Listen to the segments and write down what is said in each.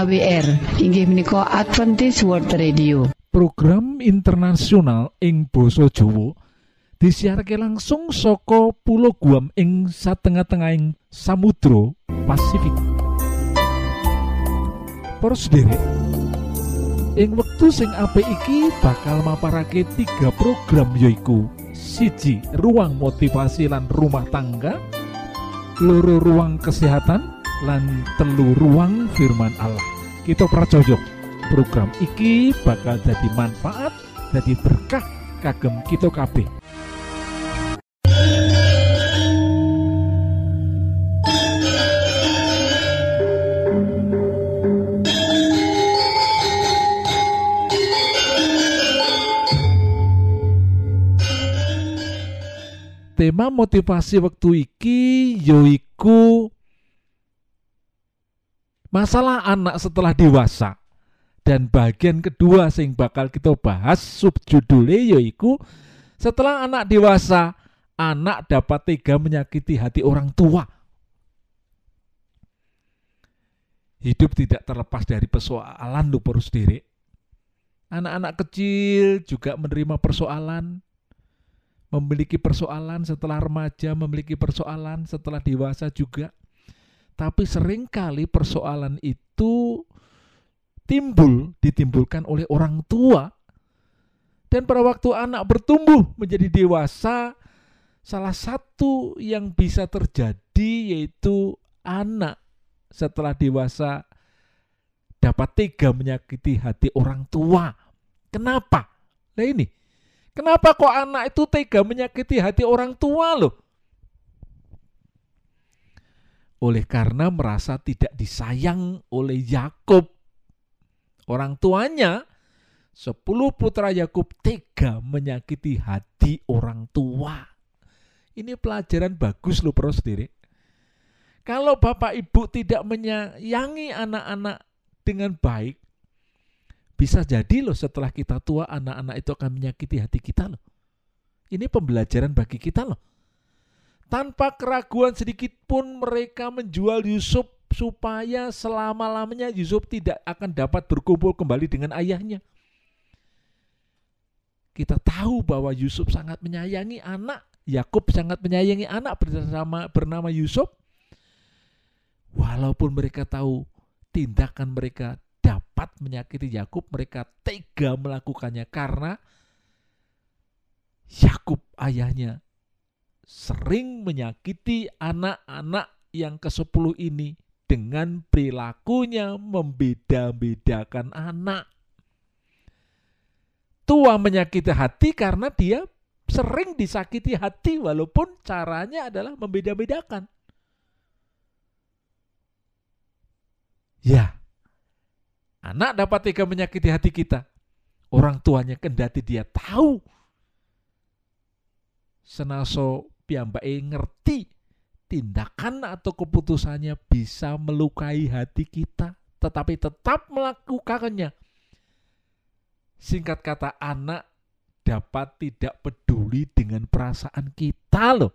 AWR inggih menika Adventist World Radio. Program internasional ing Boso Jowo disiharke langsung soko pulau Guam ing satengah-tengahing Samudro Pasifik. Derek ing wektu sing apik iki bakal maparake tiga program yoiku siji ruang motivasi lan rumah tangga loro ruang kesehatan lan telu ruang firman Allah. Kita pracojok program iki bakal jadi manfaat jadi berkah kagem kita kabeh. Tema motivasi waktu iki yoiku masalah anak setelah dewasa. Dan bagian kedua sing bakal kita bahas subjudulnya yaitu setelah anak dewasa anak dapat tega menyakiti hati orang tua. Hidup tidak terlepas dari persoalan lu perus diri anak-anak kecil juga menerima persoalan memiliki persoalan setelah remaja memiliki persoalan setelah dewasa juga tapi sering kali persoalan itu timbul, ditimbulkan oleh orang tua. Dan pada waktu anak bertumbuh menjadi dewasa, salah satu yang bisa terjadi yaitu anak setelah dewasa dapat tega menyakiti hati orang tua. Kenapa? Nah ini, kenapa kok anak itu tega menyakiti hati orang tua loh? Oleh karena merasa tidak disayang oleh Yakub. Orang tuanya, sepuluh putra Yakub tega menyakiti hati orang tua. Ini pelajaran bagus loh pro sendiri. Kalau bapak ibu tidak menyayangi anak-anak dengan baik, bisa jadi loh setelah kita tua anak-anak itu akan menyakiti hati kita loh. Ini pembelajaran bagi kita loh tanpa keraguan sedikit pun mereka menjual Yusuf supaya selama-lamanya Yusuf tidak akan dapat berkumpul kembali dengan ayahnya. Kita tahu bahwa Yusuf sangat menyayangi anak, Yakub sangat menyayangi anak bersama bernama Yusuf. Walaupun mereka tahu tindakan mereka dapat menyakiti Yakub, mereka tega melakukannya karena Yakub ayahnya sering menyakiti anak-anak yang ke-10 ini dengan perilakunya membeda-bedakan anak. Tua menyakiti hati karena dia sering disakiti hati walaupun caranya adalah membeda-bedakan. Ya, anak dapat tega menyakiti hati kita. Orang tuanya kendati dia tahu senaso piyambake ngerti tindakan atau keputusannya bisa melukai hati kita, tetapi tetap melakukannya. Singkat kata, anak dapat tidak peduli dengan perasaan kita loh.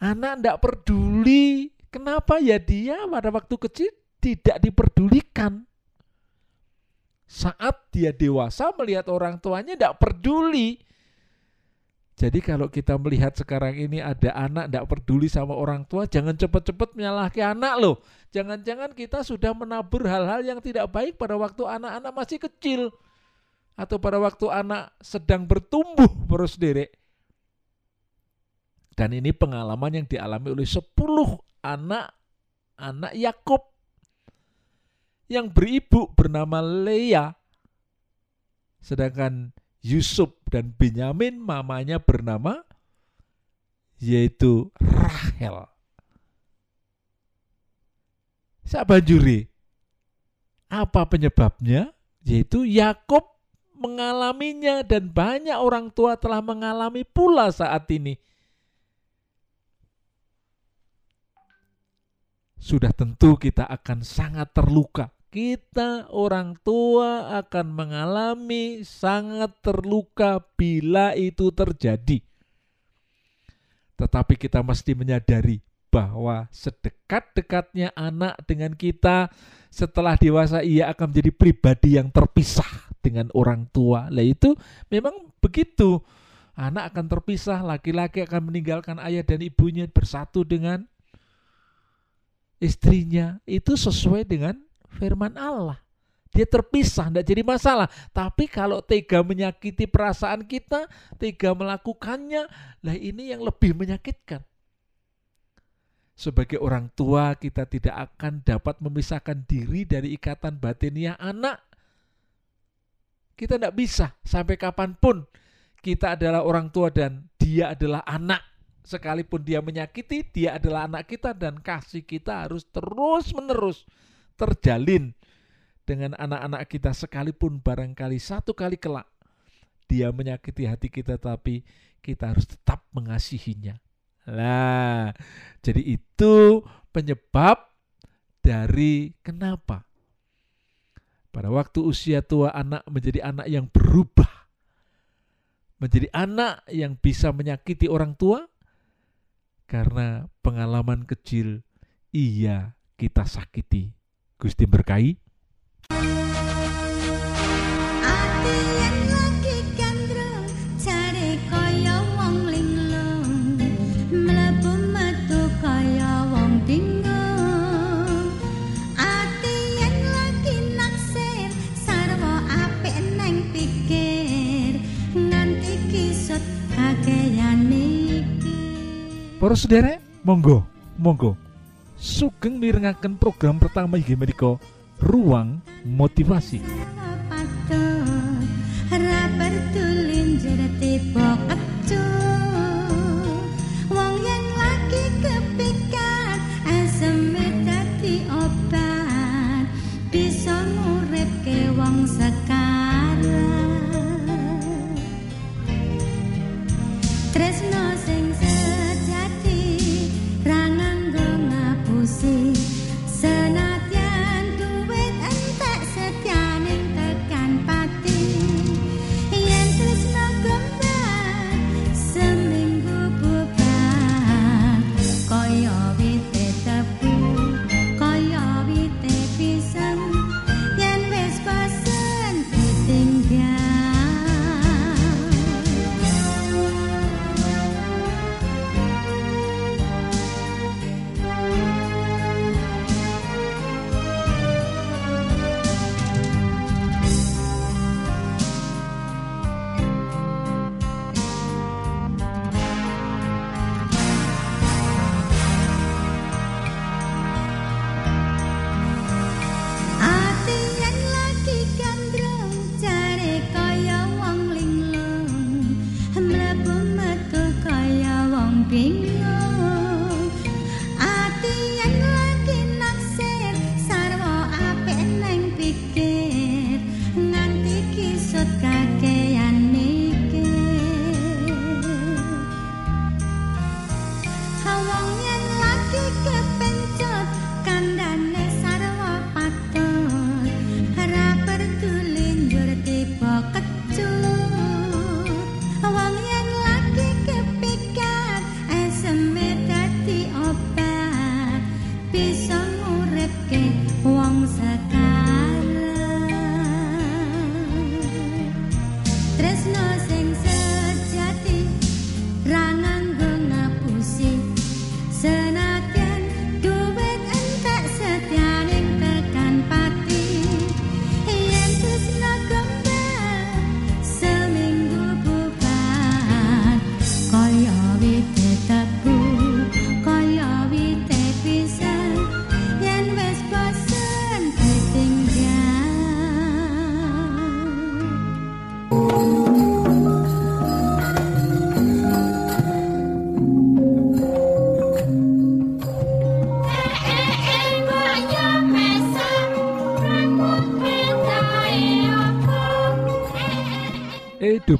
Anak tidak peduli, kenapa ya dia pada waktu kecil tidak diperdulikan. Saat dia dewasa melihat orang tuanya tidak peduli, jadi kalau kita melihat sekarang ini ada anak tidak peduli sama orang tua, jangan cepat-cepat menyalahkan anak loh. Jangan-jangan kita sudah menabur hal-hal yang tidak baik pada waktu anak-anak masih kecil. Atau pada waktu anak sedang bertumbuh terus derek. Dan ini pengalaman yang dialami oleh 10 anak anak Yakub yang beribu bernama Leah. Sedangkan Yusuf dan Benyamin mamanya bernama yaitu Rahel. Siapa juri? Apa penyebabnya? Yaitu Yakub mengalaminya dan banyak orang tua telah mengalami pula saat ini. Sudah tentu kita akan sangat terluka kita orang tua akan mengalami sangat terluka bila itu terjadi. Tetapi kita mesti menyadari bahwa sedekat-dekatnya anak dengan kita setelah dewasa ia akan menjadi pribadi yang terpisah dengan orang tua. Lah itu memang begitu. Anak akan terpisah, laki-laki akan meninggalkan ayah dan ibunya bersatu dengan istrinya. Itu sesuai dengan firman Allah. Dia terpisah, tidak jadi masalah. Tapi kalau tega menyakiti perasaan kita, tega melakukannya, lah ini yang lebih menyakitkan. Sebagai orang tua, kita tidak akan dapat memisahkan diri dari ikatan batiniah anak. Kita tidak bisa sampai kapan pun kita adalah orang tua dan dia adalah anak. Sekalipun dia menyakiti, dia adalah anak kita dan kasih kita harus terus-menerus terjalin dengan anak-anak kita sekalipun barangkali satu kali kelak dia menyakiti hati kita tapi kita harus tetap mengasihinya. Nah, jadi itu penyebab dari kenapa pada waktu usia tua anak menjadi anak yang berubah. Menjadi anak yang bisa menyakiti orang tua karena pengalaman kecil iya kita sakiti. Gusti berkahi. Para sederek, monggo, monggo. Sugeng mirengaken program pertama inggih menika Ruang Motivasi.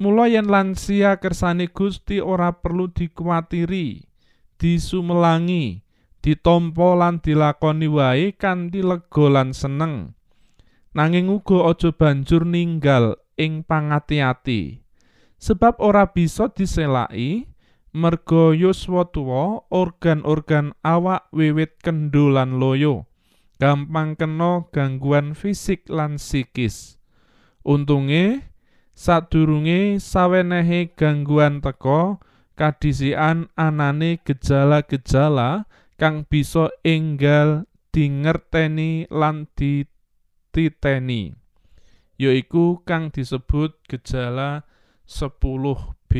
Mula yen lansia kersane Gusti ora perlu dikuwatiri, disumelangi, ditampa lan dilakoni wae kanthi lega lan seneng. Nanging uga aja banjur ninggal ing pangati-ati. Sebab ora bisa diselaki merga yuswa tuwa organ-organ awak wiwit kendho lan loyo. Gampang kena gangguan fisik lan psikis. Untunge sadurunge sawenehe gangguan teka kadhisikan anane gejala-gejala kang bisa enggal dingerteni lan dititeni yaiku kang disebut gejala 10B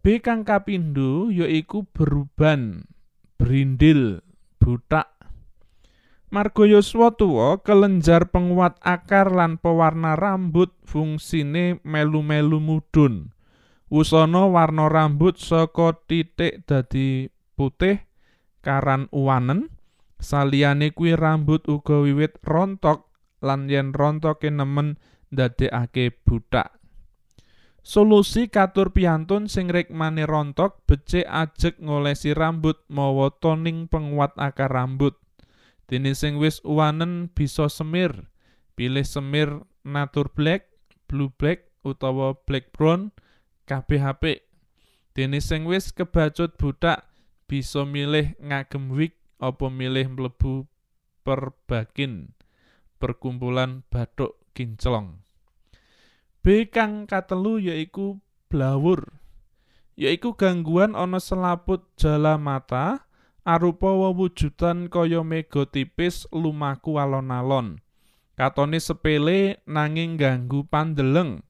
B kang kapindho yaiku beruban brindil butak Marga Yuswa tuwa kelenjar penguat akar lan pewarna rambut fungsine melu-melu mudhun. Wusana warna rambut saka titik dadi putih karan uwanen. Saliyane kuwi rambut uga wiwit rontok lan yen rontoke nemen ndadekake butak. Solusi katur piantun sing rikmane rontok becik ajeg ngolesi rambut mawa toning penguat akar rambut. Dene sing wis uwanen bisa semir. Pilih semir Natur Black, Blue Black utawa Black Brown kabeh apik. Sing wis kebacut butak bisa milih ngagem wig apa milih mlebu perbakin perkumpulan bathuk kinclong. B kang katelu yaiku blawur. Yaiku gangguan ana selaput jala mata arupa wewujudan kaya mega tipis lumaku alon-alon. Katone sepele nanging ganggu pandeleng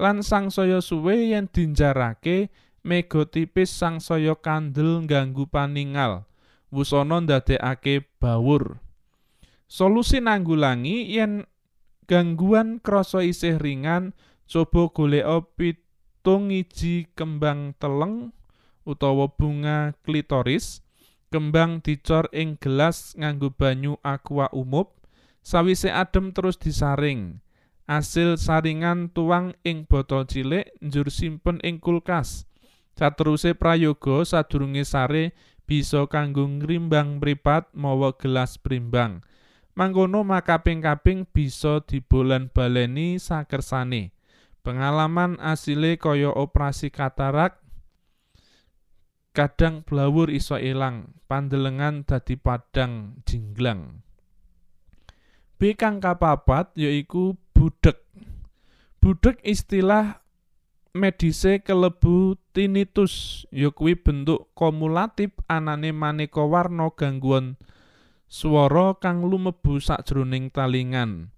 lan sangsaya suwe yen dinjarake mega tipis sangsaya kandel ganggu paningal. Wusana ndadekake bawur. Solusi nanggulangi yen gangguan krasa isih ringan, coba goleka pitung iji kembang teleng utawa bunga klitoris Kembang dicor ing gelas nganggo banyu aqua umup, sawise adem terus disaring. Asil saringan tuang ing botol cilik njur simpen ing kulkas. Sateruse prayoga sadurunge sare bisa kanggo ngrimbang mripat mawa gelas primbang. Mangkono makaping-kaping bisa dibolan baleni sakersane. Pengalaman asile kaya operasi katarak kadang blawur iso ilang, pandelengan dadi padang jinglang. B kang kapapat yaiku budek. Budek istilah medise kelebu tinnitus, ya kuwi bentuk kumulatif anane maneka warna gangguan swara kang lumebu sakjroning talingan.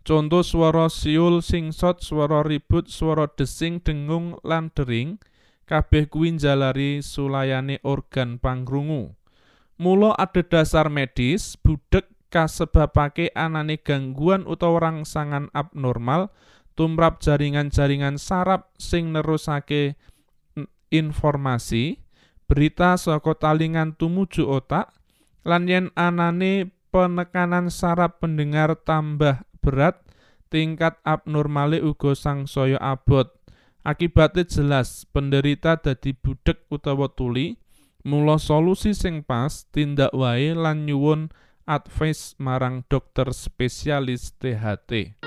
Contoh swara siul, singsot, swara ribut, swara desing, dengung, lan dering kabeh kuwi njalari sulayane organ pangrungu. Mula dasar medis, budek kasebabake anane gangguan utawa rangsangan abnormal tumrap jaringan-jaringan saraf sing nerusake informasi, berita saka talingan tumuju otak, lan yen anane penekanan saraf pendengar tambah berat, tingkat abnormale uga sangsaya abot. Akibate jelas penderita dadi budek utawa tuli, mula solusi sing pas tindak wae lan nyuwun advice marang dokter spesialis THT.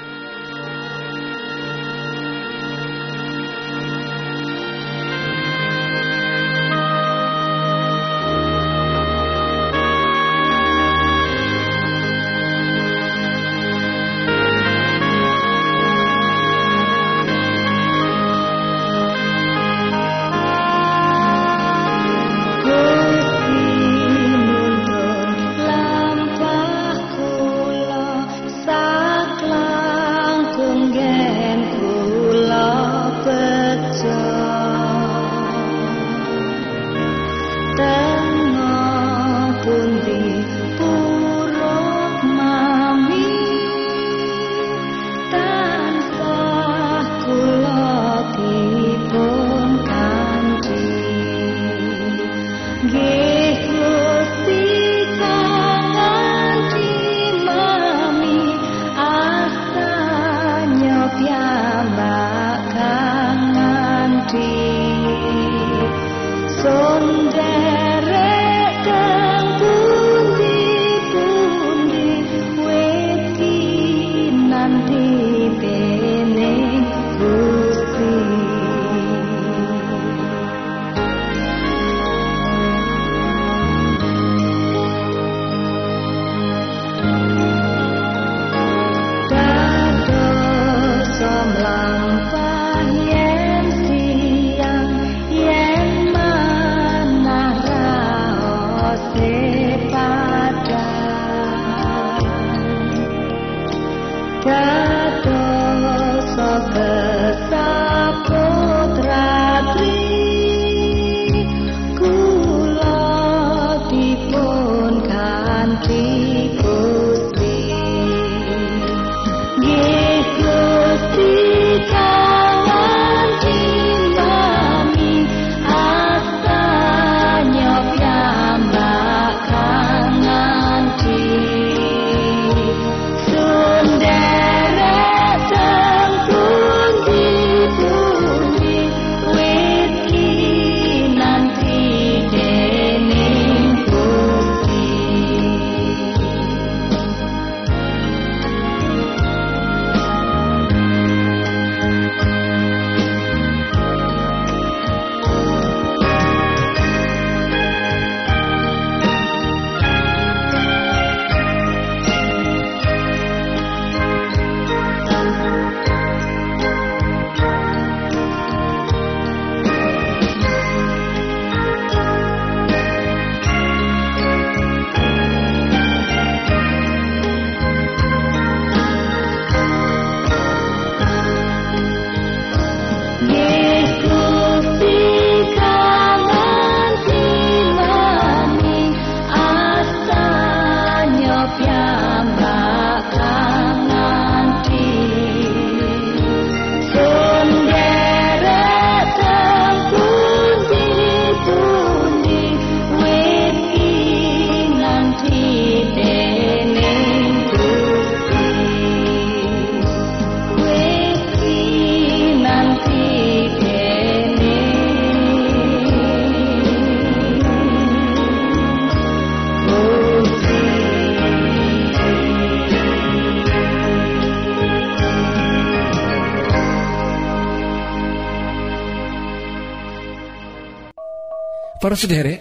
Para sederek,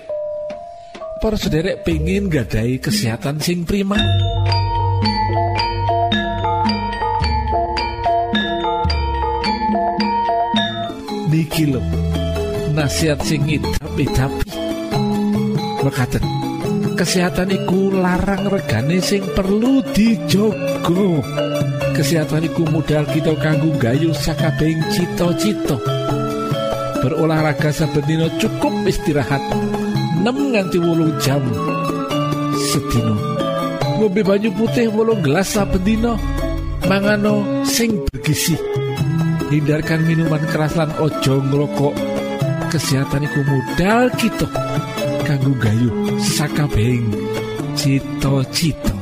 para sederek pengen gadai kesehatan sing prima. Niki lho, nasihat sing tapi Mekaten, kesehatan iku larang regane sing perlu dijogo. Kesehatan iku modal kita kanggo gayu sakabehing cita-cita. Berolahraga saben cukup istirahat 6 nganti 8 jam sedina. Ngombe banyu putih 8 gelas saben dina. Mangano sing bergizi. Hindarkan minuman keras lan ojo ngrokok. Kesehatan iku modal kita kanggo gayu sakabehing cita-cita.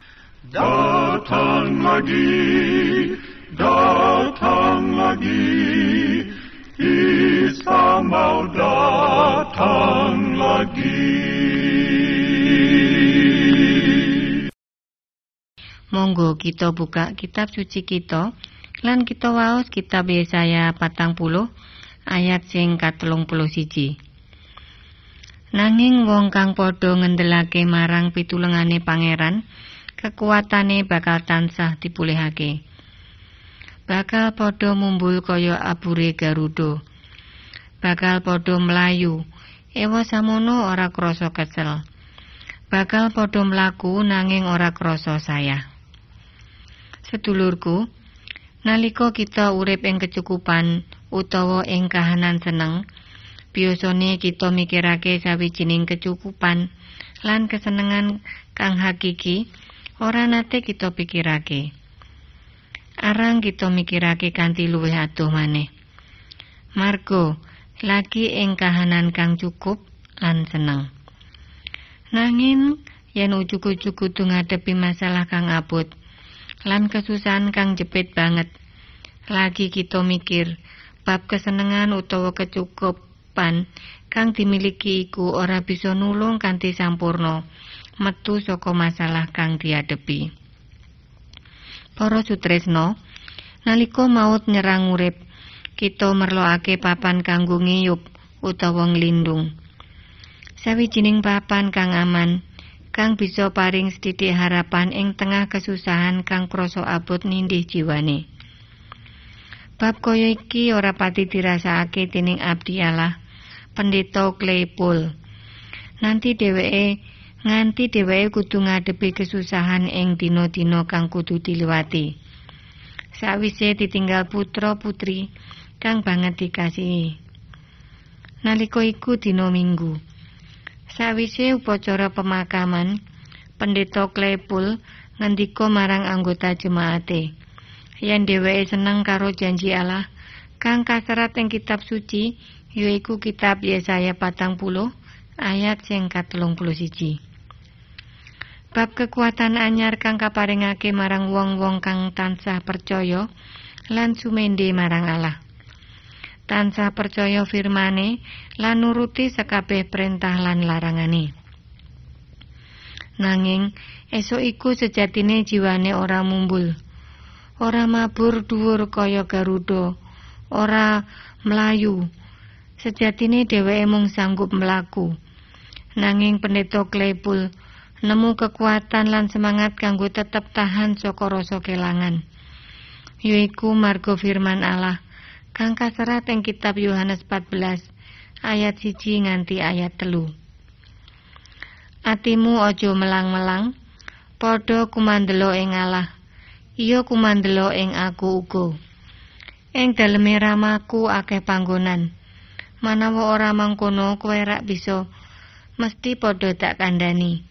Datang lagi, datang lagi, Isa mau datang lagi. Monggo kita buka kitab suci kita lan kita waos kitab Yesaya patang puluh ayat sing katelung puluh siji. Nanging wong kang padha ngendelake marang pitulungane pangeran, kekuatane bakal tansah dipulihake. Bakal padha mumbul kaya abure garuda. Bakal padha mlayu, ewa samono ora krasa kesel. Bakal padha mlaku nanging ora krasa sayah. Sedulurku, nalika kita urip ing kecukupan utawa ing kahanan seneng, biasane kita mikirake sawijining kecukupan lan kesenengan kang hakiki ora nate kita pikirake. Arang kita mikirake kanthi luwih adoh maneh. Margo lagi ing kahanan kang cukup lan seneng. Nanging yen ujug-ujug kudu ngadepi masalah kang abot lan kesusahan kang jepit banget. Lagi kita mikir bab kesenengan utawa kecukupan kang dimiliki iku ora bisa nulung kanthi sampurno metu saka masalah kang diadepi. Para sutresno, nalika maut nyerang urip, kita merlokake papan kanggo ngiyup utawa nglindung. Sawijining papan kang aman, kang bisa paring sedidik harapan ing tengah kesusahan kang krasa abot nindih jiwane. Bab kaya iki ora pati dirasakake dening abdi Allah, Pendeta Claypool. Nanti dheweke nganti dheweke kudu ngadepi kesusahan ing dina-dina kang kudu diliwati. Sawise ditinggal putra putri kang banget dikasihi. Nalika iku dina Minggu. Sawise upacara pemakaman, Pendeta Claypool ngendika marang anggota jemaate, yen dheweke seneng karo janji Allah kang kaserat ing kitab suci, yaiku kitab Yesaya patang puluh ayat sing katulung puluh siji. Bab kekuatan anyar kang kaparingake marang wong-wong kang tansah percaya lan sumende marang Allah. Tansah percaya firmane lan nuruti sakabeh perintah lan larangane. Nanging esuk iku sejatine jiwane ora mumbul. Ora mabur dhuwur kaya garuda ora melayu. Sejatine dheweke mung sanggup melaku. Nanging pendeta Klepul nemu kekuatan lan semangat kanggo tetep tahan saka rasa kelangan. Yaiku margo firman Allah kang kaserat ing kitab Yohanes 14 ayat siji nganti ayat telu. Atimu ojo melang-melang, padha kumandelo ing Allah. Iya kumandelo ing aku uga. Ing daleme ramaku akeh panggonan. Manawa ora mangkono kowe rak bisa mesti padha tak kandhani.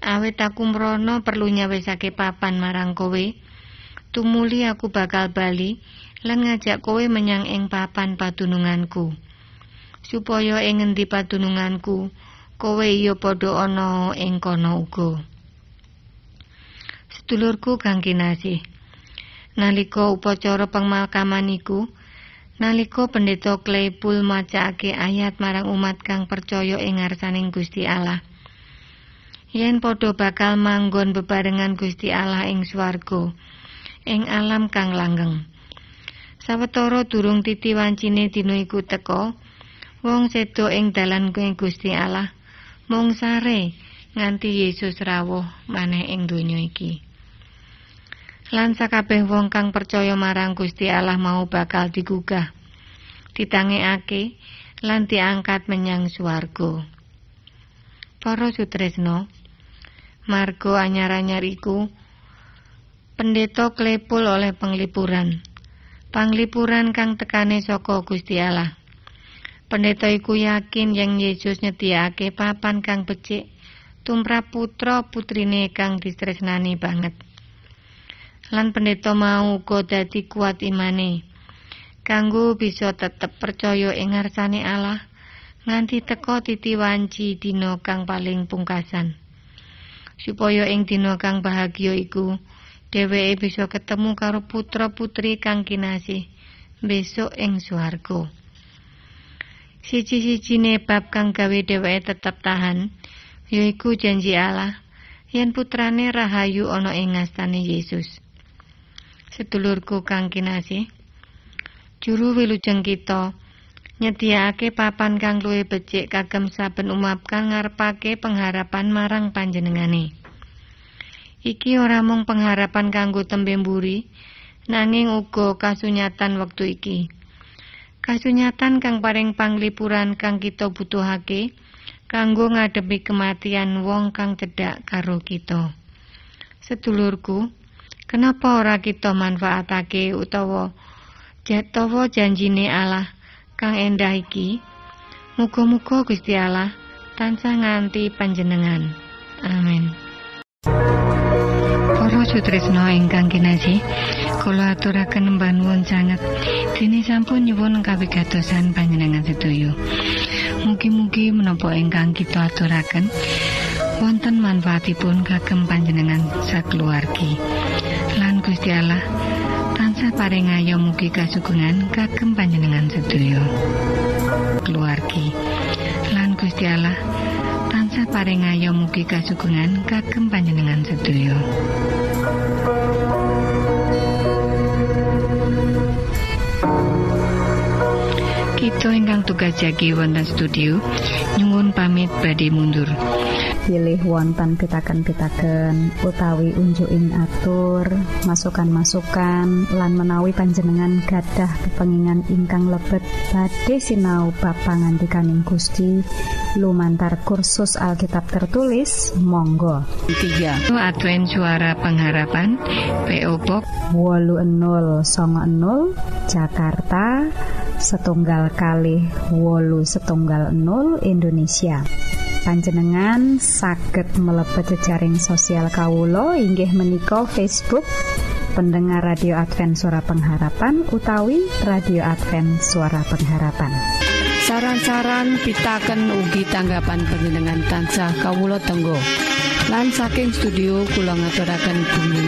Awit aku mrono perlu nyawisake papan marang kowe. Tumuli aku bakal bali lan ngajak kowe menyang ing papan padununganku. Supaya ing ngendi padununganku kowe iya padha ana ing kono uga. Sedulurku kang kinasih. Nalika upacara pemakaman iku, nalika pendeta Klepul macake ayat marang umat kang percaya ing ngarsaning Gusti Allah. Yen padha bakal manggon bebarengan Gusti Allah ing swarga, ing alam kang langgeng. Sawetara durung titi wancine dina iku teka, wong sedo ing dalan ing Gusti Allah mung sare nganti Yesus rawuh maneh ing donya iki. Lan sakabeh wong kang percaya marang Gusti Allah mau bakal digugah, ditangekake lan diangkat menyang swarga. Para sutresno, margo anyar-anyar iku pendeta klepul oleh penglipuran. Panglipuran kang tekane saka Gusti Allah. Pendeta iku yakin yen Yesus nyediakake papan kang becik tumrap putra putrine kang distresnani banget. Lan pendeta mau uga dadi kuat imane. Kanggo bisa tetep percaya ing ngarsane Allah nganti teka titi wanci dina kang paling pungkasan. Supaya ing dina kang bahagia iku dheweke bisa ketemu karo putra putri kang kinasih besok ing swarga. Siji-sijine bab kang gawe dheweke tetep tahan yaiku janji Allah yen putrane rahayu ana ing ngastane Yesus. Sedulurku kang kinasih, juru wilujeng kita nyediakake papan kang luwih becik kagem saben umat kang ngarepake pengharapan marang panjenengane. Iki ora mung pengharapan kanggo tembe mburi, nanging uga kasunyatan wektu iki. Kasunyatan kang paring panglipuran kang kita butuhake kanggo ngadepi kematian wong kang cedhak karo kita. Sedulurku, kenapa ora kita manfaatake utawa jatawa janjine Allah kang endah iki? Muga-muga Gusti Allah tansah nganti panjenengan. Amin. Para sutresna ingkang kinasih, kula aturaken mbanuwun sanget dene sampun nyuwun kawigatosan panjenengan sedaya. Mugi-mugi menapa ingkang kita aturaken wonten manfaatipun kagem panjenengan sakeluargi. Lan Gusti Allah tansah paring ayo mugi kasugengan kagem panjenengan sedaya. Keluargi. Lan Gusti Allah tansah paring ayo mugi kasugengan kagem panjenengan sedaya. Kita ingkang tugas jagi wonten studio nyuwun pamit badhe mundur. Pilih wonten pitaken-pitaken utawi unjuking atur masukan-masukan lan menawi panjenengan gadah kepengingan ingkang lebet. Badhe sinau bab pangantikaning Gusti lumantar kursus Alkitab tertulis Monggo. 3 Advent Suara Pengharapan PO Box 80 Jakarta setunggal kali wolu setunggal 0 Indonesia panjenengan saged mlebet jejaring sosial Kawulo inggih menika Facebook pendengar radio Advent suara pengharapan utawi radio Advent suara pengharapan. Saran-saran pitaken ugi tanggapan panjenengan tansah kawulo tenggo. Lan saking studio kula ngaturaken bumi